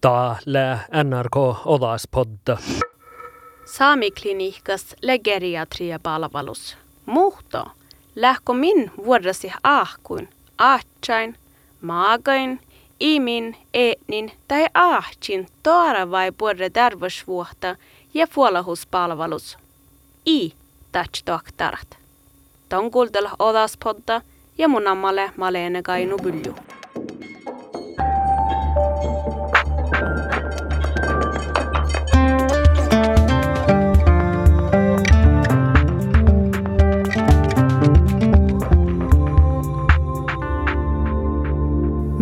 Täällä NRK Odaspodda. Saamikliniikkas legeriatria palvelus. Muhto, lähkö min vuodasi ahkuin, ahtsain, maagain, imin, etnin tai ahtsin toara vai puolre terveysvuotta ja puolahuspalvelus. I touch doktorat. Ton kuultella Odaspodda ja mun ammalle Malene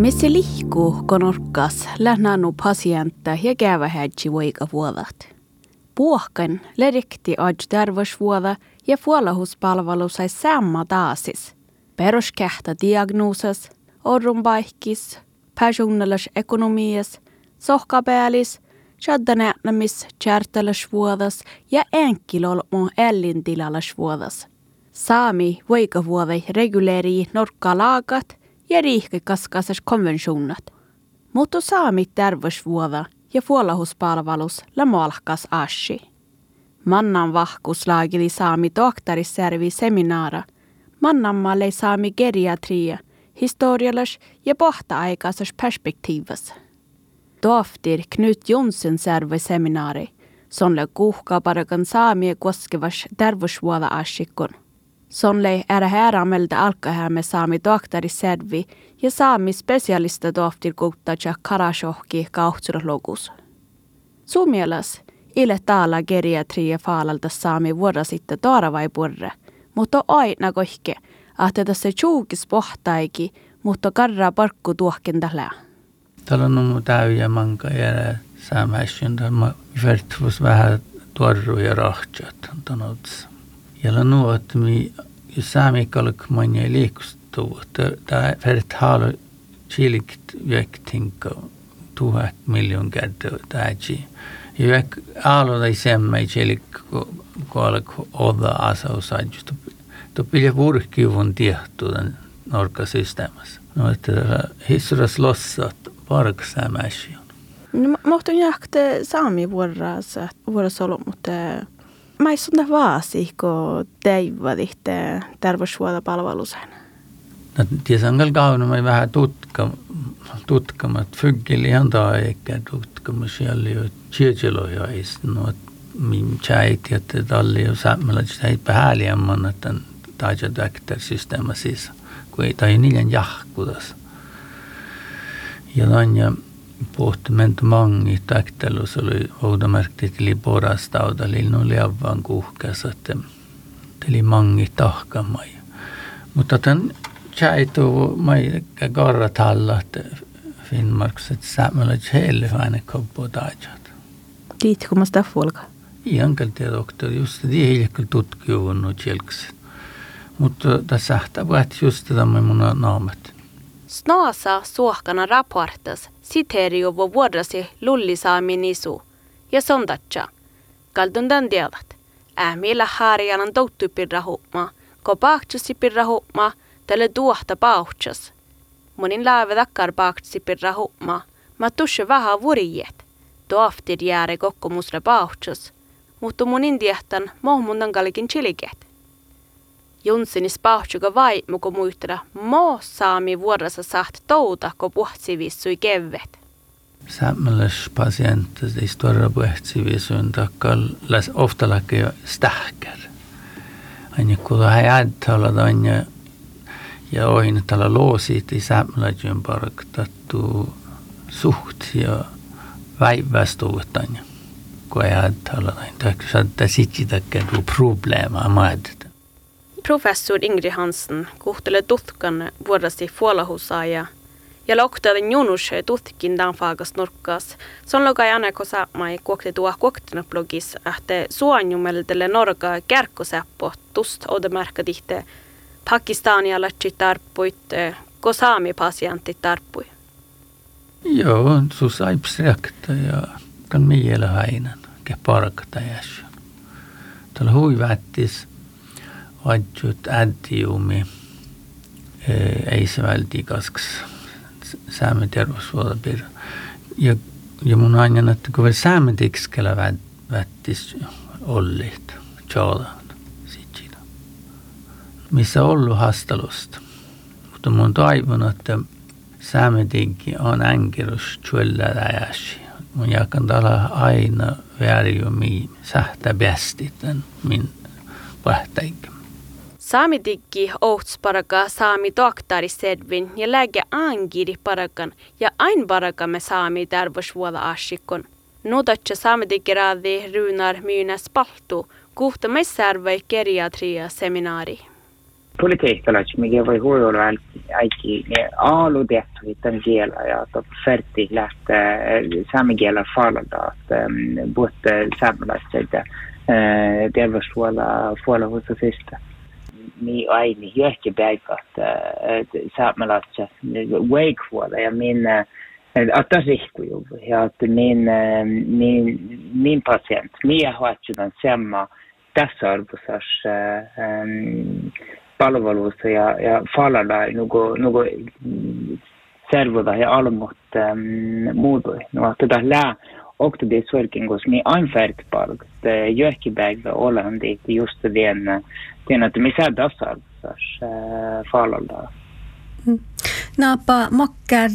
Missä lihku konorkas lähnänu pasientta ja käyvä hädji voika vuodat. Puohkan lerikti aj terveysvuoda ja puolahuspalvelu sai samma taasis. Peruskähtä diagnoosas, orrumbaihkis, personallis ekonomias, sohkapäällis, chaddanäänämis, vuodas ja enkilolmu vuodas. Saami voikavuodai reguleeri norkka laagat – ja riikkikaskasas konventionat. Mutta saami terveysvuoda ja puolahuspalvelus lamolkas ashi. Mannan vahkus laagili saami doktoriservi seminaara. Mannammalle saami geriatria, historiallas ja pohta-aikaisessa perspektiivassa. Doftir Knut Jonsson servi seminaari, sonle kuhkaparakan saamia koskevas terveysvuoda. Är härameltä alkahämme saami doktari servi ja saami specialista tohtir kuttaja karashohki kauhtsurlogus. Suomielas ile taala geriatria faalalta saami vuora sitten vai purre, mutta aina kohke, että tässä chuukis pohtaiki, mutta karra parkku tuohken tällä. Täällä on täyjä manka ja saamäisyn, mä vertuvus vähän tuorru ja Jag la nu att mi sami kalk manja liikustuva, ta färt halu chilikt väktinka tuhat miljon kertaa täji. Ja väk alu tai semmai chilik kalk oda asausajusta. Tu pilja purkivun tiehtuuden norkasysteemassa. No, että hissuras lossat parksämäsi. No, mahtun jahte saami vuoras, vuoras ollut, mutta Mä sunta vaasi, kun teivaditte terveyshuoltopalveluseen. No, tiedä, on kauna, mä vähän tutka, tutkamat. Fyggeli ihan eikä tutkama siellä jo tjejloja no, min tjäit ja te talli jo säämällä, että ei pääliämmän, että taja doktor systeema siis, kun ei tai niiden jahkudas. Ja noin, ja puhtumento mangi taktelus oli oudomärkti tili porastauda linnu liavaan kuhkas, että tili mangi tahkamai. Mutta tämän chaitu mai garrat halla, että Finnmarks, että säämällä heille aina koppo taajat. Kun mä sitä fuolka? Ihan kyllä doktor, just det är helt tutkijuun Mutta tässä sähtää just tätä mun naamat. Snaasa suohkana raportas siteerio vo vuodasi lullisaami nisu ja sondatja. Kaldundan dielat. Ämillä harjanan toutupirra huuma, ko pahtsusi pirra huuma, tälle tuohta pauhtsas. Monin laave takkar pahtsi pirra huuma, ma tusse vähän vurijet. Tuoftir jääre kokkomusre pauhtsas, mutta monin tiehtan mohmundan kalikin chiliket. Junsin spahtsuga vaimu, kun muistella moo saami vuorossa saht touta, kun puhtsivissui kevvet. Sämmäläs patientes ei tuoda puhtsivisuun takkal läs oftalakin stähkär. Aina kun hän jäädällä aina ja ohin tällä loosit ei sämmäläjyn parktattu suht ja väivästuuttainen. Kun jäädällä aina, että sitten takia tuu probleemaa maadita. Professor Ingrid Hansen kuhtele tutkan vuodasi fuolahusaaja ja loktaden junus tutkin dan fagas norkas. Son logai ane ko saamai kuokte tuo kuoktena blogis ähte suonjumeldele norga kärkkosäppo tust odemärka tihte Pakistania lätsi tarppuit ko saami pasientti tarppui. Joo, su saips reakta ja kan miele häinen ke parkata jäs. Tällä hui vättis adjut addiumi eisiväldi eh, kasks sääme tervusvuoden piirre. Ja, ja mun aina natuke veel sääme tikskele vät, vättis ollit, tjoodan, sitsida. Missä ollu hastalusta. Mutta mun toivon, että sääme tikki on änkirus tjöllä räjäsi. Mun jakan tala aina värjumi sähtä bästiten min pähtäikin. Saamitikki ohts paraka saami doktari sedvin ja läge angiri parakan ja ain parakamme saami tarvosvuola asikon. Nudatsa saamitikki raadi runar myynä spaltu, kuhta messarvai geriatria seminaari. Politiikkalais, mikä voi huojolla äikki aalu tehty tämän kielä ja färti lähtee saamen kielä falada, että både saamelaiset terveyshuolella huolella hos sista mi aini hyökki päikat saamelaiset wakehuolella ja minä att rihkuju ja että min, min, min patient, minä hoitsudan semma tässä arvosas palveluissa ja, ja falalla nugo, nugo servoda ja almut ähm, muutui. No, tätä lää också det sorkingos mi anfärkpalk jöhkipäivä olen det just den den att mi sada sars falalla. Naapa mokkär,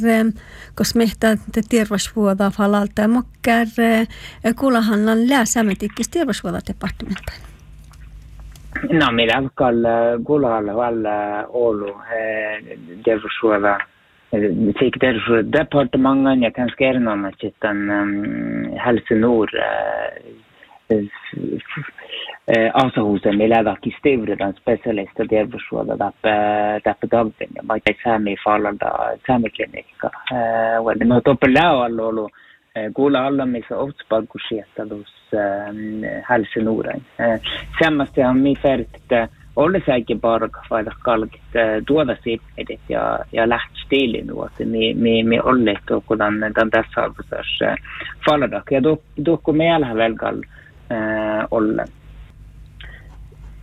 kos mehtä te terveysvuoda falalta, mokkär kuulahan on lääsämetikkis terveysvuoda departementan. No, millä alkaa kuulalla valla Oulu terveysvuoda Sikkerdelsdepartementene, Tenskernamatjittan, Helse Nord Asahusen i Levak i Stivredan spesialister der forsvada deppe dagtinget. Ma ei säämi Falalda säämiklinikka. Well, no toppelää on ollut kuulla alla missä otspalkusietalus Helse Nordain. Samasta on mi färdigt ollesäkin parka vaida kalkit tuoda siipedit ja, ja lähtstiili nuoti mi, mi, mi olle tuokudan tämän tässä arvosas falladak ja tuokku meillä velgal olle.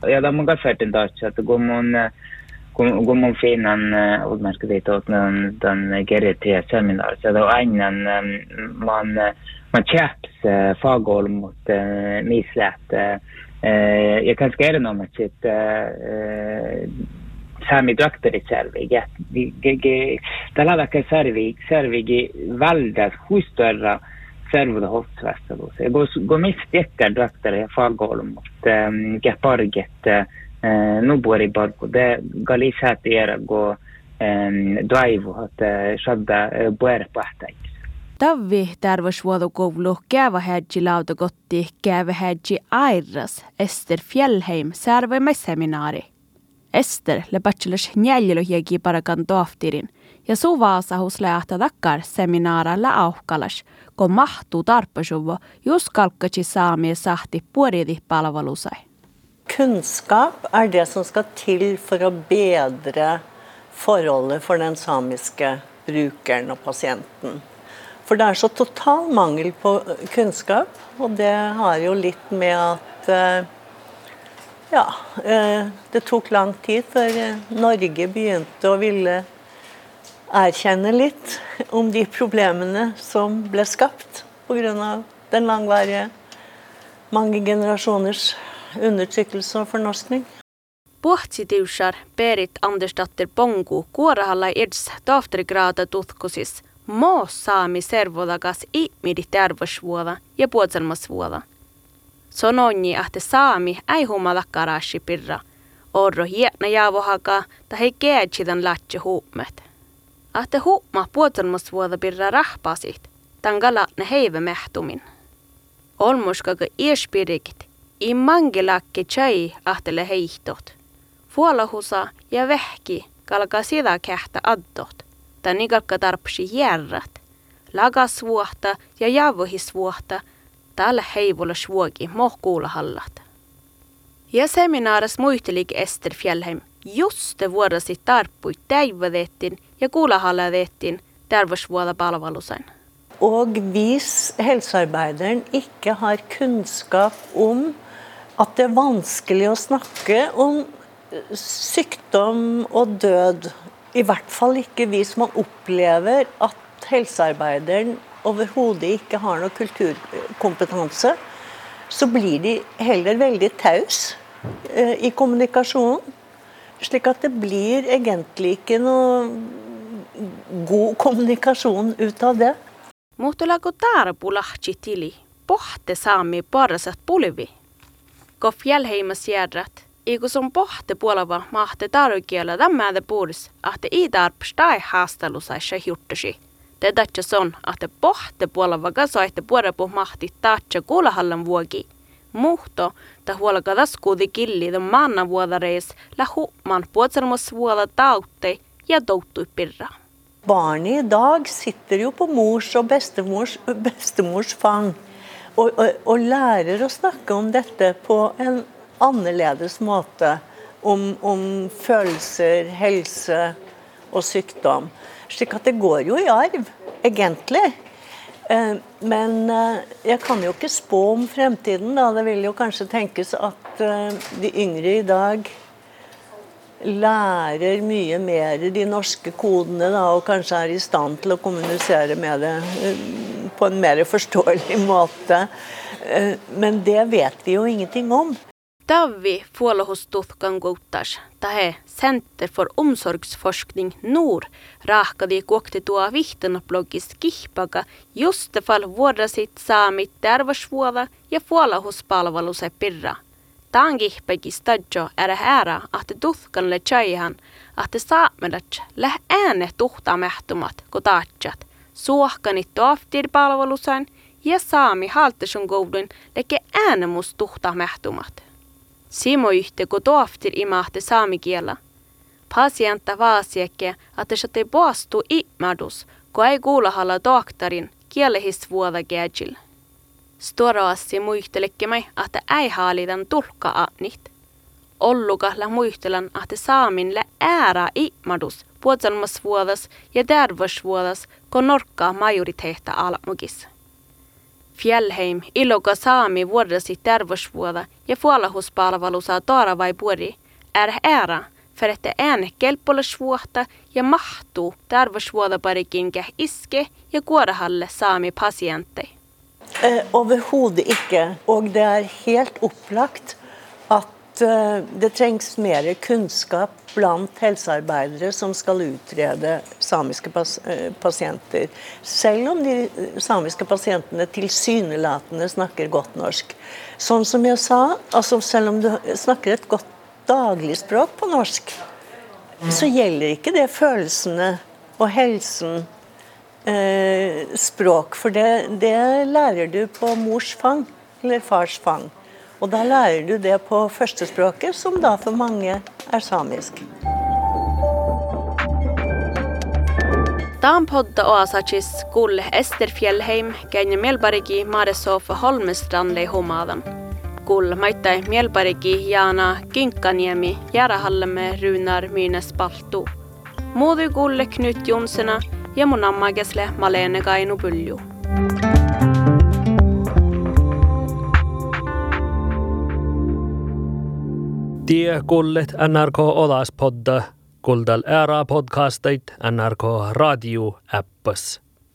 Ja tämä on kaffetin taas, että kun mun kun mun finnan utmärket åt den, den GRT-seminar, så då egnan man, man chaps fagol mot mislät. ja konstrueranumad siit saami doktorit Särvig. Talavakä Särvig, Särvigi valdas huistöra Särvuda Holtsvastavuus. Ja kun mistä jättää doktori ja fagolmut, ja parget, nubuori parku, det galisat era go daivu, että shadda puerpahtaikis. Tavvi terveysvuotokoulu Käävähädji lautakotti Käävähädji Airas Ester Fjellheim seminaari. Ester le bachelors njäljelohjegi parakan tohtirin ja suvaasa hus lähtä takkar seminaaralla auhkalas, kun mahtuu tarpesuvo just kalkkatsi saamia sahti puoridi palvelusai. Kunnskap er det som skal til for å bedre forholdet for den samiske brukeren og pasienten. For det er så total mangel på kunnskap, og det har jo litt med at eh, ja, eh, det tok lang tid før Norge begynte å ville erkjenne litt om de problemene som ble skapt pga. den langvarige, mange generasjoners undertrykkelse og fornorskning. Pohtsitiussar Berit Andersdatter Bongo kuorahalla ids tohtorigraada tutkusis moo saami servolagas ihmidi terveysvuola ja puotselmasvuola. Sononni ahte saami ei humala karashi pirra. Orro hiekna jaavohaka ta hei keetsidan latsi huumet. Ahte huuma puotselmasvuola pirra rahpasit, tangala ne heive mehtumin. Olmuskaga iespirikit i mangelakki chai ahtele heihtot. Fuolahusa ja vehki kalka sitä kähtä addot. Tani kalka tarpsi järrat. Lagasvuohta ja javohisvuohta tällä heivulla suoki hallat. Ja seminaaras muistelik Ester Fjellheim just vuodasi tarppui täivätettiin ja kuulahallatettiin terveysvuoda palvelusen. Og hvis helsearbeideren ikke har kunnskap om at det er vanskelig å snakke om sykdom og død. I hvert fall ikke hvis man opplever at helsearbeideren overhodet ikke har noe kulturkompetanse, så blir de heller veldig taus eh, i kommunikasjonen. Slik at det blir egentlig ikke noe god kommunikasjon ut av det. Mutta lago tarpu lahti tili, pohte saami parasat pulvi. Ko fjällheimas järrat, Iku sun pohte puolava mahte tarukielä tämmääntä puudis, ahte i tarps tai haastelusaissa juttasi. Te datsa son, ahte pohte puolava kasoitte puorepu mahti taatsa kuulahallan vuoki. Muhto, ta huolka taskuudi killi the manna vuodareis, la human puotselmos vuoda tautte ja touttui pirra. Barnet i dag sitter jo på mors og bestemors, bestemors fang og, og, og lærer å snakke om dette på en annerledes måte om, om følelser, helse og sykdom. Slik at det går jo i arv, egentlig. Eh, men eh, jeg kan jo ikke spå om fremtiden. Da. Det vil jo kanskje tenkes at eh, de yngre i dag lærer mye mer de norske kodene da, og kanskje er i stand til å kommunisere med det på en mer forståelig måte. Men det vet vi jo ingenting om. Tavi puolustuthkan kouttas, tahe Center for omsorgsforskning NOR rahkadi kuokti tuo vihtenblogis kihpaka just fall vuodasit saamit terveysvuoda ja puolustuspalveluse pirra. Taan kihpeki stadjo är att tuhkan le chaihan att saamedat lä ääne tuhtamehtumat ko taatjat. Suohkanit tuoftir palvelusain ja saami haltesun koudun leke äänemus tuhtamehtumat. Simo kun tohtir imahte saamikielä. Pasientta vaasiekke, että se te poastu imadus, kun ei kuulahalla doktorin kielehis vuoda gäjil. Storaassi muistelekemai, että ei haalitan tulkka annit. Ollukahla muistelan, että saaminle äära imadus puolelmas vuodas ja terveysvuodas, kun norkkaa majoriteetta almukissa. Fjällheim iloka saami vuodasi terveysvuoda ja toara vai puori är ära för att en kelpolesvuotta ja mahtuu terveysvuodaparikin iske. Ja kuorahalle saami pasienter. Eh, overhodet ikke. Og det er helt opplagt at eh, det trengs mer kunnskap blant helsearbeidere som skal utrede samiske pas eh, pasienter. Selv om de samiske pasientene tilsynelatende snakker godt norsk. Sånn som jeg sa, altså selv om du snakker et godt dagligspråk på norsk, så gjelder ikke det følelsene og helsen eh, språk. For det, det lærer du på mors fang, eller fars fang. Og da lærer du det på førstespråket, som da for mange er samisk. Dampodda podda oasachis kulle Ester Fjellheim käin mielpariki Maaresofa Holmestrandle humadan. Kull maittai mielpariki Jaana Kinkkaniemi Järahallemme Runar Mynes Paltu. Muudu kulle Knut Jonsena ja mun Malene Kainu Pylju. Tie kullet NRK Olaspodda, kuldal ära podcastait NRK Radio appas.